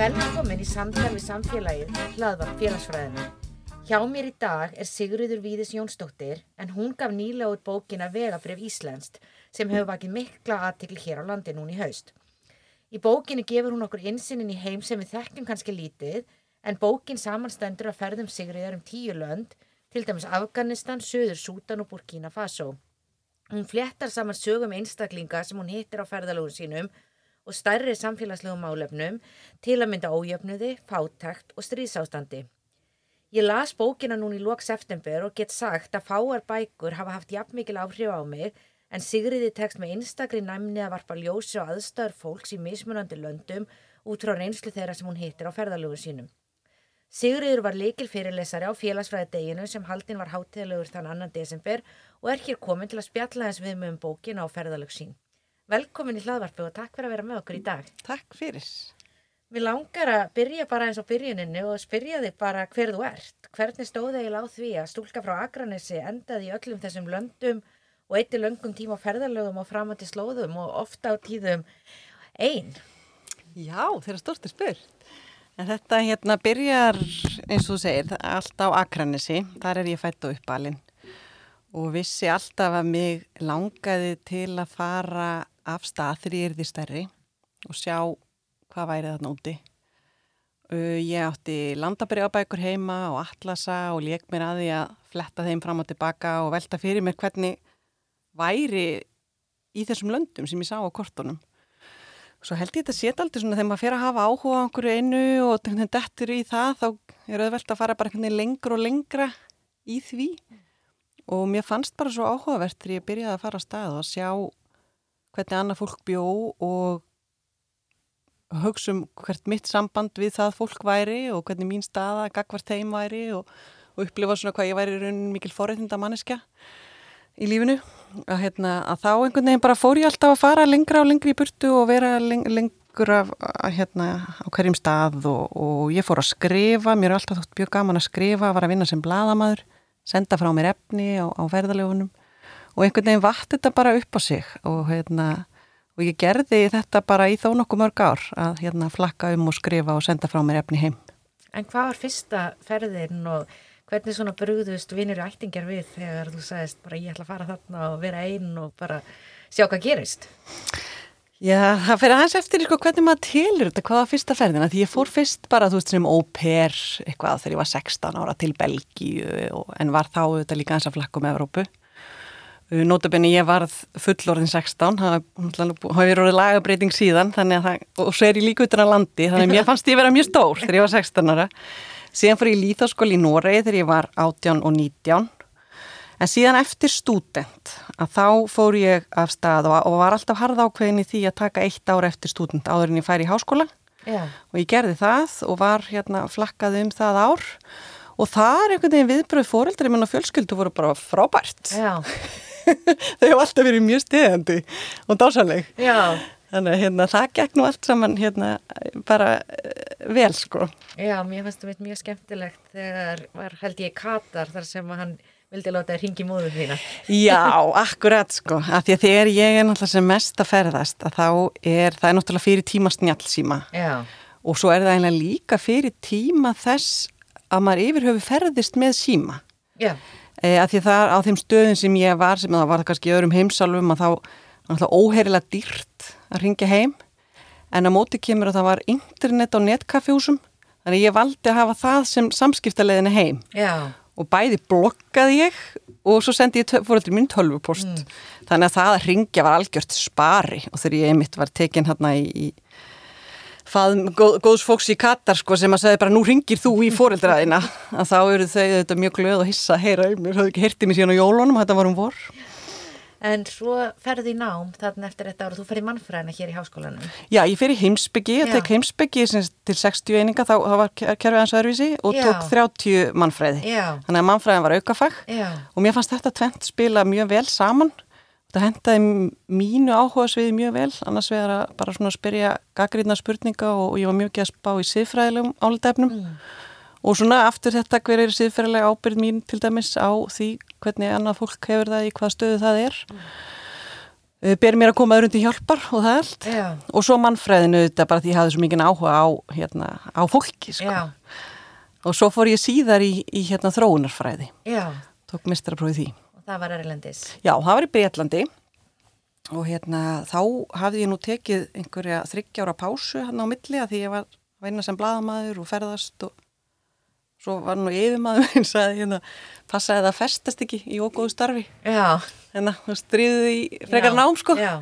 Velkomin í samtal við samfélagið, hlaðvarp félagsfræðinu. Hjá mér í dag er Sigriður Víðis Jónsdóttir en hún gaf nýlega út bókina Vegabref Íslenskt sem hefur vakið mikla aðtikli hér á landi núni í haust. Í bókinu gefur hún okkur insinnin í heim sem við þekkjum kannski lítið en bókin samanstendur að ferðum Sigriðar um tíu lönd, til dæmis Afganistan, Suður Sútan og Burkina Faso. Hún fléttar saman sögum einstaklinga sem hún hittir á ferðalögun sínum og stærri samfélagslegum málefnum til að mynda ójöfnuði, fátækt og stríðsástandi. Ég las bókina núna í lok september og get sagt að fáar bækur hafa haft jafn mikil áhrif á mig en Sigriði tekst með einstakri næmni að varpa ljósi og aðstöður fólks í mismunandi löndum út frá reynslu þeirra sem hún hittir á ferðalögun sínum. Sigriður var leikil fyrirlesari á félagsfræði deginu sem haldin var hátíðalögur þann annan desember og er hér komin til að spjalla eins við með um bókina á ferðalög sín. Velkomin í hlaðvarpi og takk fyrir að vera með okkur í dag. Takk fyrir. Mér langar að byrja bara eins á byrjuninni og spyrja þig bara hver þú ert. Hvernig stóði ég láð því að stúlka frá Akranessi endaði í öllum þessum löndum og eitti löngum tíma á ferðalögum og framandi slóðum og ofta á tíðum einn? Já, þeirra stórtir spurt. En þetta hérna byrjar, eins og þú segir, allt á Akranessi. Þar er ég fætt og uppalinn og vissi alltaf að mig langaði til að fara af stað þegar ég er því stærri og sjá hvað væri þarna úti. Uh, ég átti landabriðabækur heima og atlasa og leik mér að því að fletta þeim fram og tilbaka og velta fyrir mér hvernig væri í þessum löndum sem ég sá á kortunum. Svo held ég þetta sétt aldrei svona þegar maður fyrir að hafa áhuga á einhverju einu og dettur í það þá er auðvelt að fara bara lengur og lengra í því og mér fannst bara svo áhugavert þegar ég byrjaði að fara að stað og að sjá hvernig annað fólk bjó og hugsa um hvert mitt samband við það fólk væri og hvernig mín staða gagvart þeim væri og, og upplifa svona hvað ég væri raunin mikil forreitnda manneska í lífinu. Að, hérna, að þá einhvern veginn bara fór ég alltaf að fara lengra og lengri í burtu og vera leng, lengur af, hérna, á hverjum stað og, og ég fór að skrifa, mér er alltaf þótt mjög gaman að skrifa, var að vinna sem bladamæður senda frá mér efni á, á verðalegunum og einhvern veginn vatt þetta bara upp á sig og, hérna, og ég gerði þetta bara í þó nokkuð mörg ár að hérna, flakka um og skrifa og senda frá mér efni heim. En hvað var fyrsta ferðin og hvernig svona brúðust vinnir og ættingar við þegar þú sagðist bara ég ætla að fara þarna og vera einn og bara sjá hvað gerist? Já, það fyrir aðeins eftir sko, hvernig maður tilur þetta, hvað var fyrsta ferðina því ég fór fyrst bara, þú veist, sem óper eitthvað þegar ég var 16 ára til Belgíu en var þá þetta líka eins að flakka um Evrópu Nótabenni ég varð fullorðin 16 það hafi verið lagabreiting síðan það, og svo er ég líka utan að landi þannig að mér fannst ég vera mjög stór þegar ég var 16 ára. Síðan fór ég í líþáskóli í Noregi þegar ég var 18 og 19 En síðan eftir stúdent að þá fór ég af stað og, var alltaf harða ákveðin í því að taka eitt ára eftir stúdent áður en ég færi í háskóla. Já. og ég gerði það og var hérna flakkað um það ár. Og það er einhvern veginn viðbröð fóreldri minn og fjölskyldu voru bara frábært. Þau hefur alltaf verið mjög stiðandi og dásaleg. Já. Þannig að hérna, það gekk nú allt saman hérna, bara uh, vel sko. Já, mér finnst það mjög skemmtilegt þegar var held ég Katar þar sem hann vildi láta það ringi móðu þína. Já, akkurat sko, af því að þegar ég er náttúrulega sem mest að ferðast að þá er, það er náttúrulega fyrir tíma snjálfsíma og svo er það eiginlega líka fyrir tíma þess að maður yfirhöfu ferðist með síma. Já. E, af því það á þeim stöðum sem ég var, sem það var kannski öðrum heimsálfum að þá náttúrulega óheirilega dýrt að ringja heim en á móti kemur að það var internet á netkaffjúsum þannig ég valdi að hafa það sem samskiptaleðinu heim. Já og bæði blokkaði ég og svo sendi ég fóröldur minn tölvupost mm. þannig að það að ringja var algjört spari og þegar ég einmitt var tekin hérna í, í góð, góðs fólks í Katar sko sem að segja bara nú ringir þú í fóröldraðina að þá eru þau þetta mjög glöð og hissa að heyra um mér, höfðu ekki heyrtið mér síðan á jólunum þetta var um vor En svo ferði í nám þarna eftir þetta ára, þú ferði mannfræðina hér í háskólanum. Já, ég fer í heimsbyggi, ég tek heimsbyggi til 60 eininga, þá, þá var kerfið hans öðruvísi og Já. tók 30 mannfræði. Já, Þannig að mannfræðin var aukafag já, og mér fannst þetta tvent spila mjög vel saman. Þetta hendaði mínu áhuga sviði mjög vel, annars vegar að bara svona spyrja gaggrínna spurninga og, og ég var mjög ekki að spá í siðfræðilegum álitefnum. Og svona aftur þetta hver er siðfræðilega ábyrð mín til dæmis á því hvernig annað fólk hefur það í hvað stöðu það er. Mm. Ber mér að koma öðrum til hjálpar og það allt. já, Og svo mannfræðinu þetta bara því ég hafði svo mikið áhuga á, hérna, á fólki, sko. já, Og svo fór ég síðar í, í hérna, þróunarfræði, já, tók mistraprófið því. Það var Erlendis. Já, það var í Breitlandi og hérna, þá hafði ég nú tekið einhverja þryggjára pásu hann á milli að því ég var að vinna sem bladamaður og ferðast og svo var nú yfirmaður eins að hérna, passaði það að festast ekki í ógóðu starfi. Já, Hérna, þú stríðið í frekar nám, sko. Já,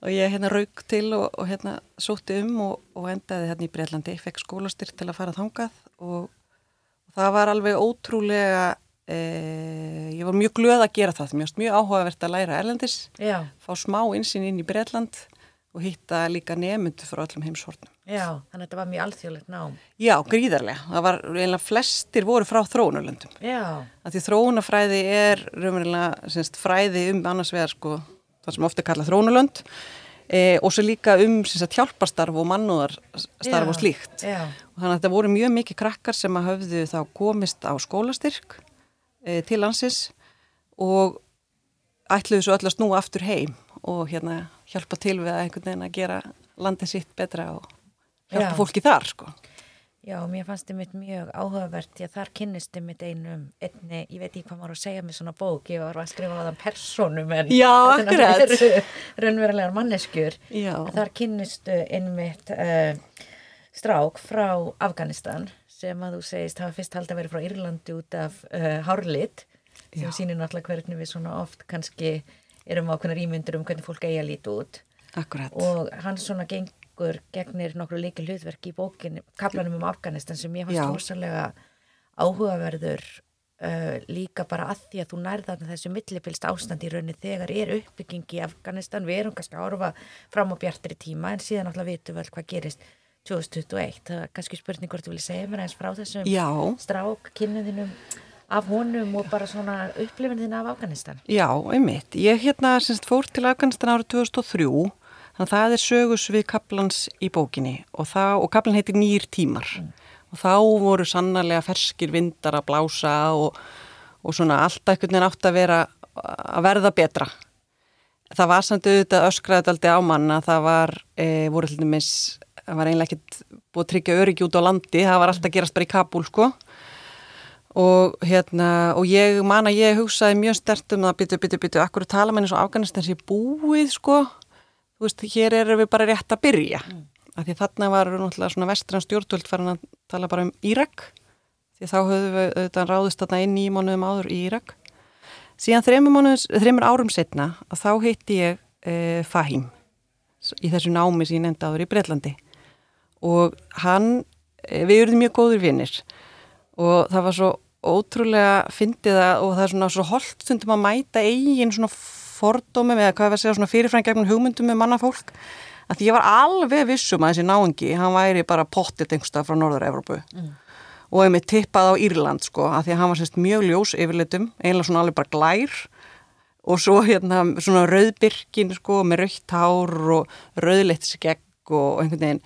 og ég hérna rauk til og, og hérna sótti um og, og endaði hérna í Breitlandi, fekk skólastyrk til að fara þangað og, og það var alveg ótrúlega ég var mjög glöð að gera það, mjög, mjög áhugavert að læra erlendis, já, fá smá insinn inn í Breitland og hitta líka nefndu frá öllum heimshornum. já, þannig að þetta var mjög alþjóðlegt nám. Já, gríðarlega, það var eiginlega flestir voru frá þróunarlöndum. Já, að því þróunafræði er raunverulega semst, fræði um annars vegar sko, það sem ofta kalla þróunarlönd e, og svo líka um semst, hjálparstarf og mannúðarstarf Já, og slíkt. já, og þannig að þetta voru mjög mikið krakkar sem að höfðu þá komist á skólastyrk e, til landsins og ætluðu svo öll að snúa aftur heim og hérna hjálpa til við að einhvern veginn að gera landið sitt betra og hjálpa Já. fólki þar sko. já, mér fannst þið mitt mjög áhugavert því að þar kynnist þið mitt einum, einni, ég veit ekki hvað maður að segja með svona bók, ég var að skrifa á þann persónum en Já, akkurat. raunverulegar manneskjur. Þar kynnistu einmitt uh, strák frá Afganistan sem að þú segist hafa fyrst haldið að vera frá Írlandi út af uh, hárlit sem Já. sýnir náttúrulega hvernig við svona oft kannski erum ákveðnar ímyndur um hvernig fólk eigi að líti út Akkurat. og hann svona gengur gegnir nokkru leiki hlutverk í bókin kaplanum um Afganistan sem ég fannst rosalega áhugaverður uh, líka bara að því að þú nærða þessu millipilst ástand í raunni þegar er uppbygging í Afganistan við erum kannski að horfa fram á bjartri tíma en síðan alltaf vitum vel hvað gerist 2021, það er kannski spurning hvort þú vilja segja mér eins frá þessum Já. strák kynniðinum af honum og bara svona upplifin þín af Afganistan Já, einmitt. Ég hérna semst fór til Afganistan árið 2003 þannig að það er sögus við kaplans í bókinni og, það, og kaplan heitir Nýr tímar og þá voru sannarlega ferskir vindar að blása og, og svona alltaf einhvern veginn átt að vera að verða betra. Það var samt auðvitað öskraðið aldrei á mann að það var, e, voru dæmis, það var einlega ekkert búið að tryggja öryggi út á landi, það var alltaf að gerast bara í Kabul sko. Og hérna og ég man að ég hugsaði mjög stert um það byttu, byttu, byttu, akkur tala manni svo Afganistan sé búið sko? Þú veist, hér erum við bara rétt að byrja. Mm. af því þarna var náttúrulega svona vestran stjórnvöld farin að tala bara um Írak. Því þá höfðum við auðvitað ráðist þarna inn í mánuðum áður í Írak. Síðan þreymur árum setna að þá heitti ég eh, Fahim í þessu námi sem ég nefndi áður í Breitlandi og hann, eh, við erum mjög góður vinnir og það var svo ótrúlega fyndið að og það er svona svo holdt stundum að mæta eigin svona fordómum eða hvað er að segja svona fyrirfræn gegnum hugmyndum með mannafólk að því ég var alveg vissum að þessi náungi hann væri bara pottitt einhverstað frá Norður-Evropu mm. og ég með tippað á Írland sko að því að hann var sérst mjög ljós yfirleitum, einlega svona alveg bara glær. Og svo hérna svona rauðbyrkin sko með rautt hár og rauðleitt skegg og einhvern veginn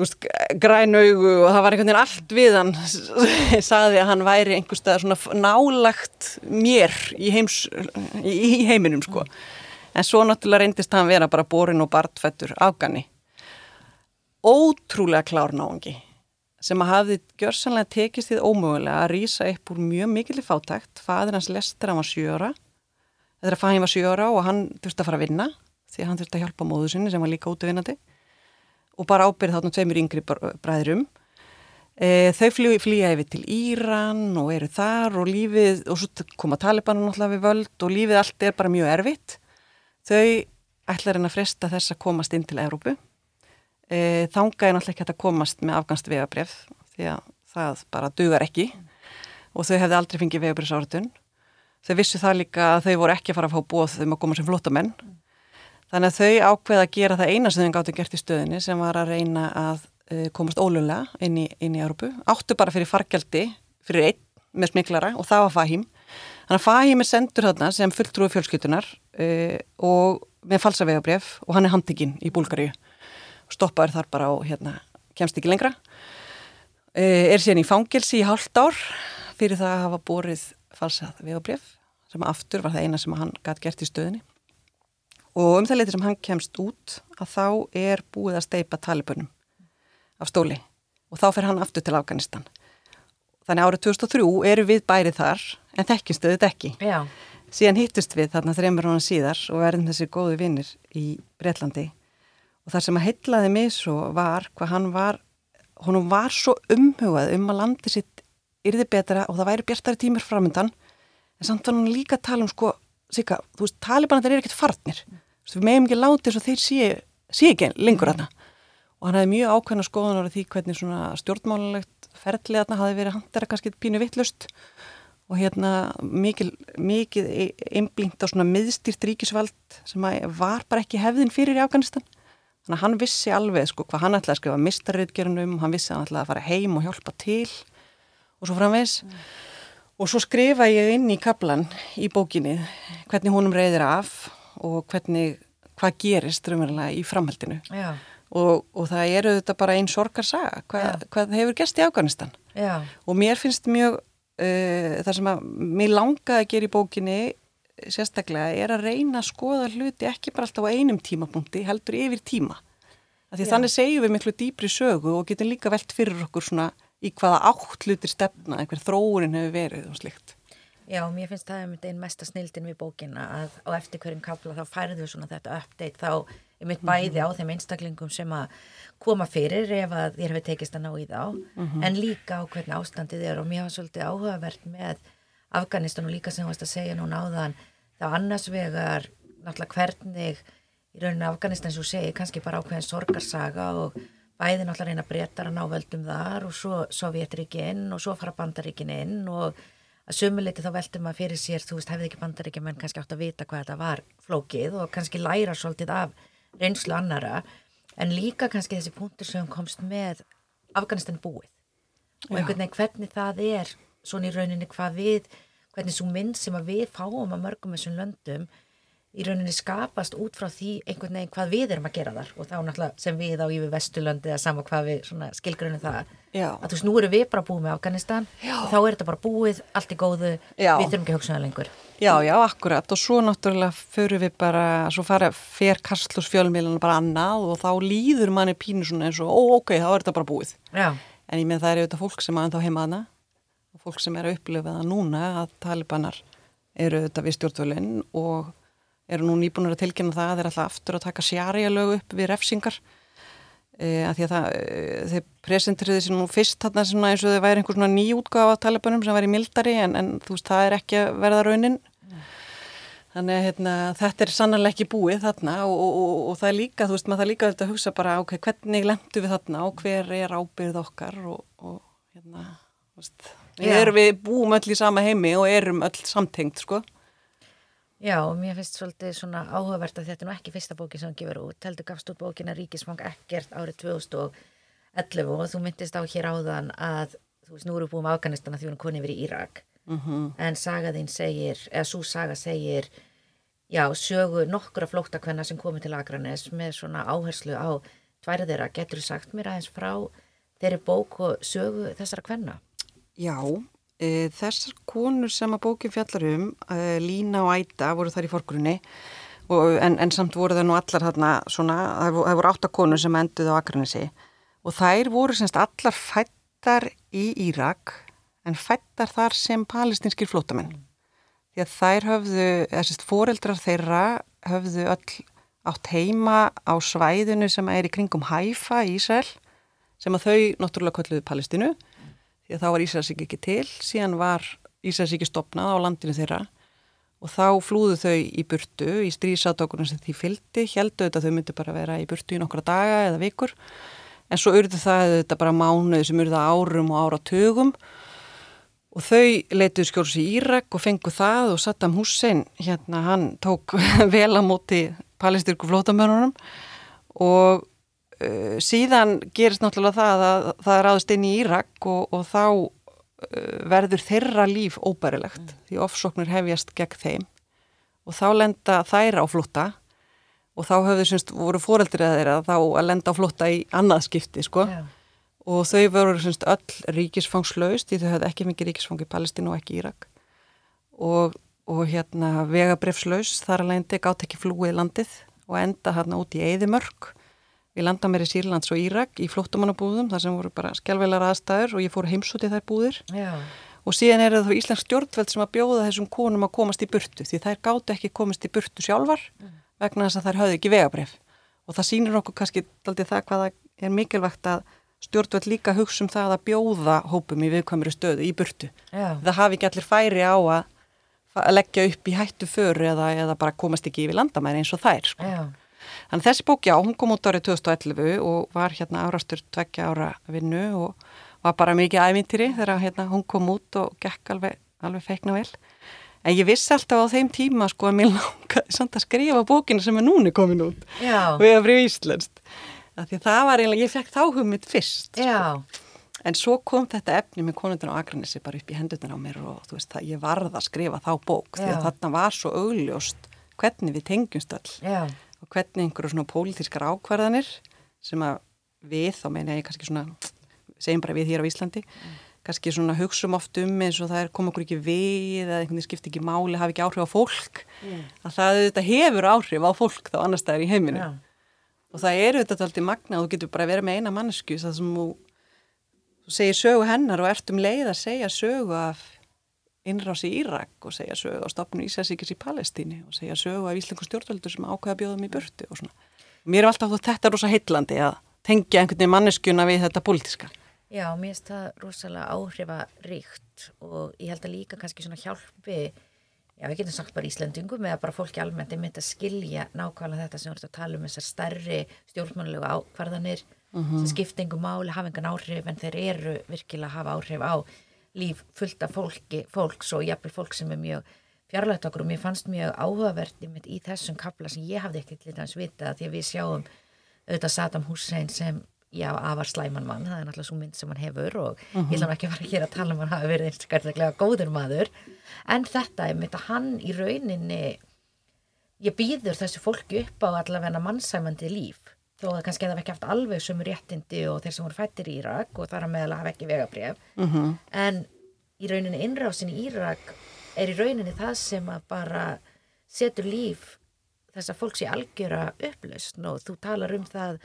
veist, græn augu og það var einhvern veginn allt við hann sagði að hann væri einhverstað svona nálagt mér í, heims, í, í heiminum sko. En svo náttúrulega reyndist hann vera bara borin og bartfettur afgani. Ótrúlega klárnáðungi sem að hafði gjörsanlega tekist því ómögulega að rýsa upp úr mjög mikilvæg fátækt. Fadir hans lestur hann var sjöra þegar að fæðin var sjöra og hann þurfti að fara að vinna því hann þurfti að hjálpa móðu sinni sem var líka útvinnandi og bara ábyrði þáttum tveimur yngri bræðurum. E, þau flýja, yfir til Íran og eru þar og lífið, og svo koma Talibanum náttúrulega við völd og lífið allt er bara mjög erfitt. Þau ætlar henn að fresta þess að komast inn til Európu. E, þanga er náttúrulega ekki að komast með afganst vegabref því að það bara dugar ekki og þau hefði aldrei fengið vegabrefsáratun. þau vissu það líka að þau voru ekki að fara að fá bóð þeim að koma sem flottamenn þannig að þau ákveða að gera það eina sem þau gáttu gert í stöðinni sem var að reyna að uh, komast ólulega inn í, inn í Európu áttu bara fyrir fargjaldi fyrir einn með smiklara og það var Fahim. Þannig að Fahim er sendur þarna sem fulltrúi fjölskytunar uh, og með falsavegabref og hann er handikinn í Búlgaríu. Stoppaður þar bara og hérna kemst ekki lengra. Uh, er síðan í fangelsi í hálft ár fyrir það að hafa borið falsað vegabref sem aftur var það eina sem hann gæti gert í stöðinni og um það leiti sem hann kemst út að þá er búið að steipa talibunum af stóli. Og þá fer hann aftur til Afganistan. Þannig árið 2003 eru við bærið þar en þekkjumstu þetta ekki. Já. síðan hittust við þarna þreymur hónan síðar og verðum þessi góðu vinnir í Breitlandi og þar sem að heitlaði mig svo var hvað hann var honum var svo umhugað um að landi sitt yrði betra og það væri bjartari tímur framöndan en samt var hann líka að tala um sko Sika, þú veist, talibanar er ekkert farnir. mm. Við meðum ekki láti þess að þeir sé, sé ekki lengur þarna. Og hann hefði mjög ákveðna skoðunar af því hvernig svona stjórnmálulegt ferðlið þarna hafi verið handera kannski pínu vittlust og hérna mikil, mikið einblínt á svona miðstýrt ríkisvald sem var bara ekki hefðin fyrir í Afganistan. Þannig að hann vissi alveg sko hvað hann ætlaði að skrifa mistarriðgerunum, hann vissi að hann ætlaði að fara heim og hjálpa til og svo framvegs mm. Og svo skrifa ég inn í kaplan í bókinni hvernig húnum reyðir af og hvernig, hvað gerist raunverulega í framhaldinu. Og, og það eru þetta bara einn sorgarsaga, hvað, hvað hefur gæst í Afganistan. Já. Og mér finnst mjög, uh, það sem að mér langaði að gera í bókinni sérstaklega er að reyna að skoða hluti ekki bara alltaf á einum tímapunkti, heldur yfir tíma. Því þannig segjum við miklu dýbri sögu og getum líka velt fyrir okkur svona í hvaða átt hlutir stefna, einhver þróurin hefur verið og slikt. Já, mér finnst það um einn mesta snildin við bókina að á eftir hverjum kafla þá færðu svona þetta update þá er mitt bæði á þeim einstaklingum sem að koma fyrir ef að þér hefur tekist að ná í þá mm -hmm. en líka á hvernig ástandið er og mér hafa svolítið áhugavert með Afganistan og líka sem þú varst að segja nú náðan þá annars vegar náttúrulega hvernig í rauninu Afganistan sem þú segir kannski bara ákveðin sorgarsaga og bæði náttúrulega reyna breytar að ná völdum þar og svo Sovjetríkin og svo fara bandaríkin inn og að sumuleiti þá veldum að fyrir sér, þú veist, hefði ekki bandaríkin menn kannski átt að vita hvað þetta var flókið og kannski læra svolítið af reynslu annara, en líka kannski þessi punktur sem komst með Afganistan búið. Og einhvern veginn hvernig það er svona í rauninni hvað við, hvernig svo minn sem að við fáum að mörgum þessum löndum í rauninni skapast út frá því einhvern veginn hvað við erum að gera þar. Og þá náttúrulega sem við á yfir Vesturlandi eða sama hvað við skilgrunum það Já. að þú veist, nú eru við bara búið með Afganistan já. og þá er þetta bara búið, allt er góðu já. við þurfum ekki að hugsa um það lengur Já, já, akkurat og svo náttúrulega fyrir við bara, svo fara fer Karslus fjölmiðluna bara annað og þá líður manni pínu svona eins og ó, ok, þá er þetta bara búið en ég með það er auðvitað fólk sem aðeins á heimaðna og fólk sem er að upplifa það núna að talibanar eru auðvitað við stjórnvölinn og eru nú nýbúinur að tilkynna það að þeir alltaf aftur að taka sjarja lög upp við refsingar e, að því að það, e, þeir presentriði sér nú fyrst þarna svona eins og þau væri einhvers svona nýjútgáð af talibunum sem væri mildari en, en þú veist það er ekki að verða raunin. Þannig að hérna, þetta er sannarlega ekki búið þarna og, og, og, og það er líka, þú veist maður það er líka að hugsa bara ok, hvernig lendu við þarna og hver er ábyrð okkar og hérna, þú veist, erum, við búum öll í sama heimi og erum öll samtengt sko Já, mér finnst svolítið svona áhugavert að þetta er nú ekki fyrsta bóki sem hann gefur út. Heldur gafst út bókina Ríkisfang ekkert árið 2011 og þú myndist á hér áðan að þú veist, nú eru búin með Afganistan að því hún koni verið í Írak. Mm -hmm. En sagaðinn segir, eða svo saga segir, já, sögu nokkura flóttakvenna sem komið til Akranes með svona áherslu á tværið þeirra. Getur þú sagt mér aðeins frá þeirri bók og sögu þessara kvenna? Já, E, þessar konur sem að bókin fjallar um, e, Lína og Æta voru þar í forgrunni en, en samt voru það nú allar þarna svona, það voru áttakonur sem enduði á Akranesi og þær voru semst allar fættar í Írak en fættar þar sem palestinskir flótamenn. Því að þær höfðu, þessist foreldrar þeirra höfðu öll átt heima á svæðinu sem er í kringum Haifa í Ísrael sem að þau náttúrulega kolluði Palestinu því að þá var Ísraelsík ekki til, síðan var Ísraelsíki stopnað á landinu þeirra og þá flúðu þau í burtu í stríðsátokunum sem því fylgdi, heldu þetta þau myndi bara vera í burtu í nokkra daga eða vikur, en svo urðu það þetta bara mánuði sem urða árum og áratugum og þau leituðu skjóls í Írak og fengu það og Saddam Hussein hérna hann tók vel á móti palestyrku flótamörunum og síðan gerist náttúrulega það að það er aðast inn í Írak og, og þá uh, verður þeirra líf óbærilegt mm. því ofsóknir hefjast gegn þeim og þá lenda þær á flóta og þá höfðu semst voru fóreldir að þeirra þá að lenda á flóta í annað skipti sko yeah. og þau voru semst öll ríkisfangslaust því þau höfðu ekki mikið ríkisfang í Palestínu og ekki Írak og, og hérna vegabrefslaus þar lendi gátt ekki flúið landið og enda hérna út í Eðimörk við landa mér í Sýrlands og Írak í flóttumannabúðum þar sem voru bara skjálfvelar aðstæður og ég fór heimsútið þær búðir yeah. og síðan er það þá Íslands stjórnveld sem að bjóða þessum konum að komast í burtu því þær gátt ekki komast í burtu sjálfar mm vegna þess að þær hafði ekki vegabref og það sýnir okkur kannski aldrei það hvaða er mikilvægt að stjórnveld líka hugsa um það að bjóða hópum í viðkvæmri stöðu í burtu. Já. Það hafi ekki allir færi á að, að leggja upp í hættu föru eða, eða bara komast ekki yfir landamæri eins og þær. Sko. Þannig þessi bók, já, hún kom út árið 2011 og var hérna árastur tveggja ára vinnu og var bara mikið ævintýri þegar hérna, hún kom út og gekk alveg, alveg feikna vel. En ég vissi alltaf á þeim tíma sko að mér langaði samt að skrifa bókinu sem er núni komin út Já. við að bríða íslenskt. Því það var eiginlega, ég fekk þá hugmynd fyrst sko. En svo kom þetta efni með konundin á Akranissi bara upp í hendurinn á mér og þú veist það, ég varða að skrifa þá bók Já. því að þarna var svo augljóst hvernig við tengjumst all Já. Og hvernig einhverju svona pólitískar ákvarðanir sem að við, þá meina ég kannski svona, segjum bara við hér á Íslandi mm kannski svona hugsaum oft um eins og það er koma okkur ekki við eða einhvern veginn skiptir ekki máli, hafi ekki áhrif á fólk mm. að það þetta hefur áhrif á fólk þá annar staðar í heiminu ja. og það eru þetta alltaf magna og þú getur bara verið með eina mannesku það sem þú segir sögu hennar og ert um leið að segja sögu af innrási í Írak og segja sögu á stopnum Ísæsíkis í Palestíni og segja sögu af íslengu stjórnvöldur sem ákveða bjóðum í burti og svona. Mér er alltaf þetta rosa heillandi að tengja einhvern veginn manneskuna við þetta pólitiska. Já, mér finnst það rosalega áhrifaríkt og ég held að líka kannski svona hjálpi, já við getum sagt bara Íslandingum eða bara fólki almennt er myndið að skilja nákvæmlega þetta sem við erum að tala um þessar stærri stjórnmannlegu ákvarðanir uh -huh. sem skiptingum máli hafa engan áhrif en þeir eru virkilega að hafa áhrif á líf fullt af fólki, fólks og jafnvel fólk sem er mjög fjarlægt okkur. Og mér fannst mjög áhugaverð í þessum kapla sem ég hafði ekkert litans vita því að við sjáum auðvitað Saddam Hussein sem já, afar slæman mann, það er náttúrulega svo mynd sem hann hefur og uh -huh. ég ætla ekki að fara hér að tala um hann hafi verið einstaklega góður maður. En þetta er mitt að hann í rauninni ég býður þessu fólki upp á allavega mannsæmandi líf þó að kannski það hef ekki haft alveg sömu réttindi og þeir sem voru fættir í Írak og þar að meðal hafa ekki vegabref uh -huh. en í rauninni innrásin í Írak er í rauninni það sem að bara setur líf þess að fólks í algjöra upplöst og þú talar um það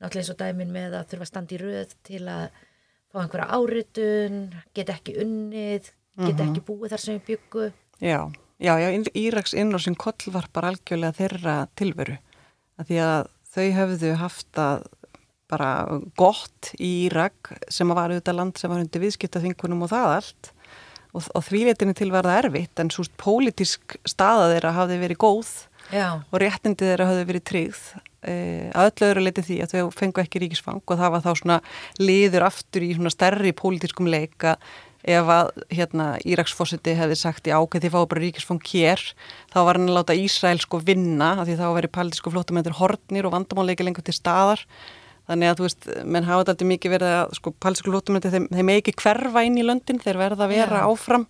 náttúrulega eins og dæmin með að þurfa að standa í röð til að fá einhverja áritun geta ekki unnið geta mm -hmm. ekki búið þar sem við byggu Já, já, já Íraks innrásin koll var bara algjörlega þeirra tilveru að því að þau höfðu haft að bara gott í Írak sem var auðvitað land sem var undir viðskiptaþingunum og það allt og, og þvíleitinni til var það erfitt en svo pólitísk staða þeirra hafði verið góð Já. og réttindi þeirra hafði verið tryggð Eh, að öllu öðru leiti því að þau fengu ekki ríkisfang og það var þá svona liður aftur í svona stærri pólitískum leika ef að hérna Íraksfossiti hefði sagt í ákveð því fáið bara ríkisfang hér þá var hann að láta Ísrael sko vinna af því þá veri paldísku flótumöndur hortnir og vandamáleiki lengur til staðar þannig að þú veist, menn hafa þetta mikið verið að sko paldísku flótumöndur þeim, þeim ekki hverfa inn í löndin, þeir verða að vera yeah. áfram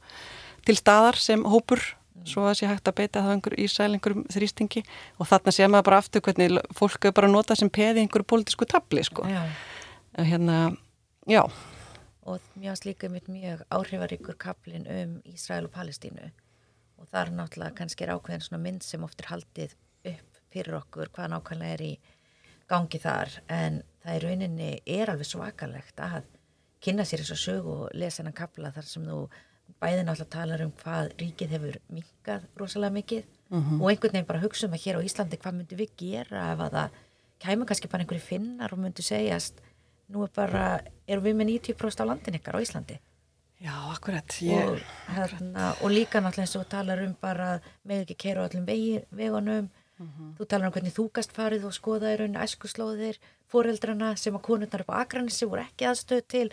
til staðar sem hópur svo að sé hægt að beita það einhver ísæl einhverjum þrýstingi og þarna sé maður bara aftur hvernig fólk er bara að nota sem peði einhverju pólitísku tabli sko já. hérna, já og mjög slíka mitt mjög áhrifaríkur kaplin um Ísrael og Palestínu og það er náttúrulega kannski ákveðin svona mynd sem oft er haldið upp fyrir okkur hvað nákvæmlega er í gangi þar en það í rauninni er alveg svakalegt að kynna sér þess að sögu og lesa hennan kapla þar sem þú bæðin alltaf talar um hvað ríkið hefur minkað rosalega mikið mhm. -huh. og einhvern veginn bara hugsa um að hér á Íslandi hvað myndu við gera ef að það kæma kannski bara einhverju finnar og myndu segjast nú er bara, erum við með 90% á landin ykkar á Íslandi Já, akkurat, ég... og, hérna, og líka náttúrulega eins og talar um bara með ekki keira á vegi, vegunum mhm. -huh. þú talar um hvernig þú gast farið og skoða í rauninu æskuslóðir, foreldrana sem að konurnar upp á Akranissi voru ekki aðstöð til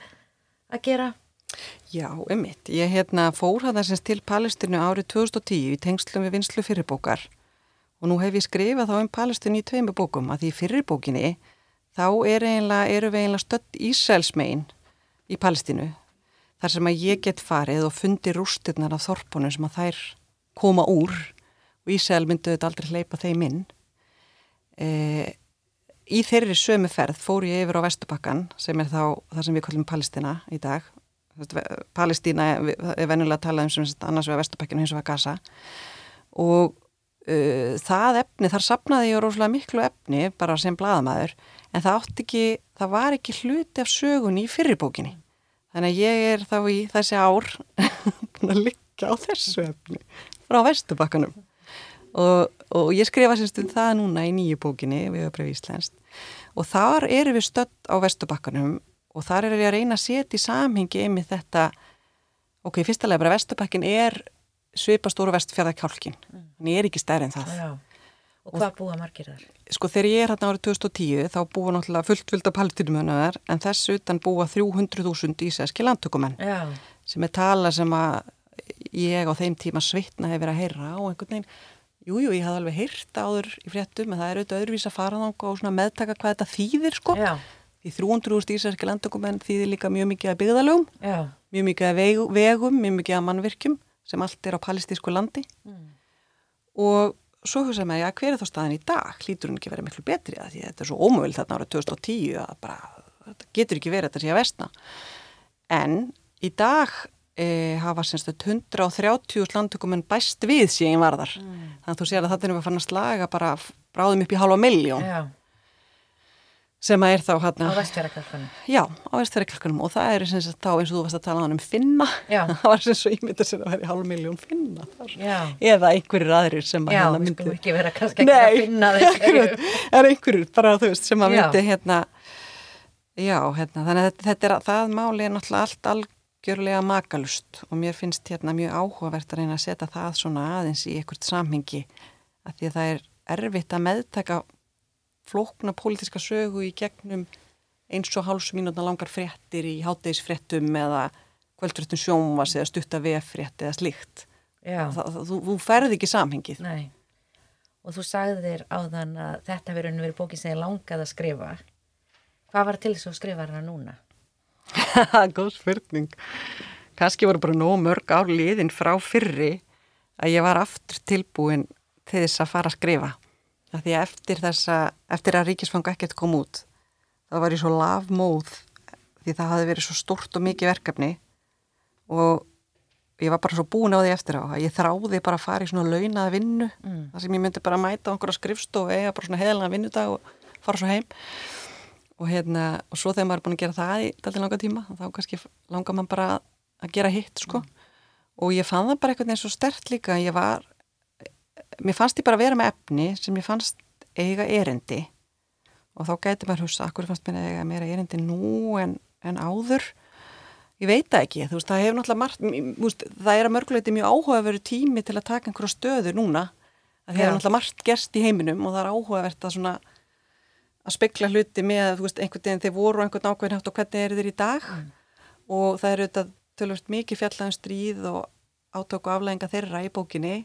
að gera Já, ummitt. Ég hérna fór það þessins til Palestinu árið 2010 í tengslum við vinslu fyrirbókar og nú hef ég skrifað þá um Palestinu í tveimu bókum að því fyrirbókinni þá er eru við eiginlega stödd Ísælsmein í Palestinu þar sem að ég get farið og fundi rústirnar af þorpunum sem að þær koma úr og Ísæl myndu þetta aldrei hleypa þeim inn. E, í þeirri sömu ferð fór ég yfir á Vestubakkan sem er þá það sem við kallum Palestina í dag Palestína er vennilega að tala um sem annars við að Vesturbækinu hins og að Gaza og uh, það efni, þar sapnaði ég rosalega miklu efni bara sem bladamæður en það átti ekki, það var ekki hluti af sögunni í fyrirbókinni þannig að ég er þá í þessi ár að liggja á þessu efni frá Vesturbækanum og, og ég skrifa semst um það núna í nýju bókinni við breyfa íslenskt og þar eru við stödd á Vesturbækanum og þar er ég að reyna að setja í samhengi einmitt þetta, ok, fyrstulega bara Vesturbakkin er svipastóru vestfjörðarkjálkin, mm. hann er ekki stærri en það. Já, og hvað búa margir þar? Sko þegar ég er hérna árið 2010 þá búa náttúrulega fullt vild af palestinumönuðar en þess utan búa 300.000 ísæski landtökumenn Já. sem er tala sem að ég á þeim tíma svitna hefur að heyra á einhvern veginn Jújú, jú, ég hafði alveg heyrt áður í fréttum en það er auðvitað öðruvís að fara þá og meðtaka hvað þetta þýðir sko. Já. Því 300.000 ísærski landtökumenn þýðir líka mjög mikið að byggðalögum, mjög mikið að veg, vegum, mjög mikið að mannvirkjum sem allt er á palestísku landi mm. og svo hugsaðum ég að hver er þá staðin í dag? Hlýtur hún ekki verið miklu betri að því að þetta er svo ómöðvill þarna árið 2010 að bara, þetta getur ekki verið þetta sé að vestna. En í dag e, hafa semst 130 landtökumenn bæst við síðan varðar. Mm. Þannig að þú sér að þetta er að fara að slaga bara bráðum upp í halva miljón. Já sem að er þá hérna á vestfjarakalkanum já, á vestfjarakalkanum og það er eins og þá eins og þú varst að tala um finna. Það var eins og ímynda sem að vera í hálf miljón finna þar. eða einhverjir aðrir sem að já, hérna myndi já, sko ekki vera kannski ekki að finna þeir er einhverjir bara þú veist sem að myndi hérna já, hérna, þannig að þetta er það máli er náttúrulega allt algjörlega makalust og mér finnst hérna mjög áhugavert að reyna að setja það svona aðeins í einhvert samhengi. Að því að það er erfitt að meðtaka flókna pólitiska sögu í gegnum eins og hálfsmínutna langar fréttir í háttegisfréttum eða kvöldfréttum sjónvas eða stutta veffrétt eða slikt. Þú, þú ferði ekki samhengið. Nei. Og þú sagði þér á þann að þetta verður verið bókið sem ég langað að skrifa. Hvað var til þess að skrifa hana núna? Góð spurning. Kanski voru bara nóg mörg ár liðin frá fyrri að ég var aftur tilbúin til þess að fara að skrifa. Það því að eftir þessa, eftir að ríkisfanga ekkert kom út, þá var ég svo lafmóð því það hafi verið svo stort og mikið verkefni og ég var bara svo búin á því eftir á að ég þráði bara að fara í svona launaða vinnu, mm. þar sem ég myndi bara mæta á einhverja skrifstofu eða bara svona heðalana vinnudag og fara svo heim og hérna, og svo þegar maður er búin að gera það í daldi langa tíma, þá kannski langar maður bara að gera hitt sko mm. og ég fann það bara eitthvað eins og stert líka, ég var mér fannst ég bara vera með efni sem ég fannst eiga erindi. Og þá gæti maður húsa, akkur fannst mér eiga meira erindi nú en, en áður? Ég veit það ekki, þú veist, það hefur náttúrulega margt, veist, það er að mörguleiti mjög áhugaveru tími til að taka einhverju stöðu núna, það hefur náttúrulega margt gerst í heiminum og það er áhugavert að svona að spekla hluti með, þú veist, einhvern veginn þeir voru einhvern ákveðin hátt og hvernig er þeir í dag. Mm. og það eru þetta tölvöld mikið fjallaðum stríð og átöku aflæðinga þeirra í bókinni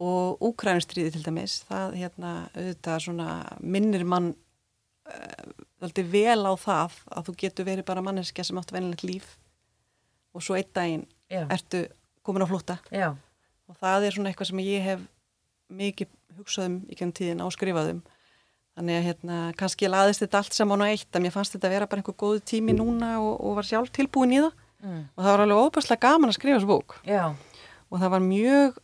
og Úkrænustriði til dæmis það hérna auðvitað svona minnir mann uh, vel á það að þú getur verið bara manneskja sem áttu venilegt líf og svo einn daginn Já. ertu komin á flúta Já. og það er svona eitthvað sem ég hef mikið hugsaðum í kemum tíðin áskrifaðum þannig að hérna kannski ég laðist þetta allt saman á eitt að mér fannst þetta að vera bara einhver góðu tími núna og, og var sjálf tilbúin í það mm. og það var alveg óbærslega gaman að skrifa þessu bók Já. og það var mjög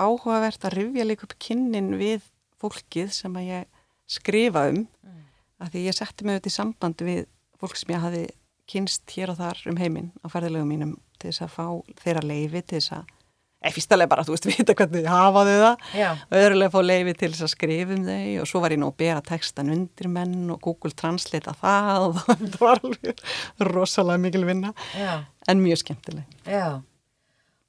áhugavert að rifja líka upp kynnin við fólkið sem að ég skrifa um mm. að því ég setti mig auðvitað í samband við fólk sem ég hafi kynst hér og þar um heiminn á ferðilegum mínum til þess að fá þeirra leifi til þess að eða fyrstulega bara, þú veist, vita hvernig þið hafaðu það Já. og öðrulega fá leifi til þess að skrifa um þau og svo var ég nú að bera textan undir menn og Google Translate að það og það var alveg rosalega mikil vinna Já. en mjög skemmtileg Já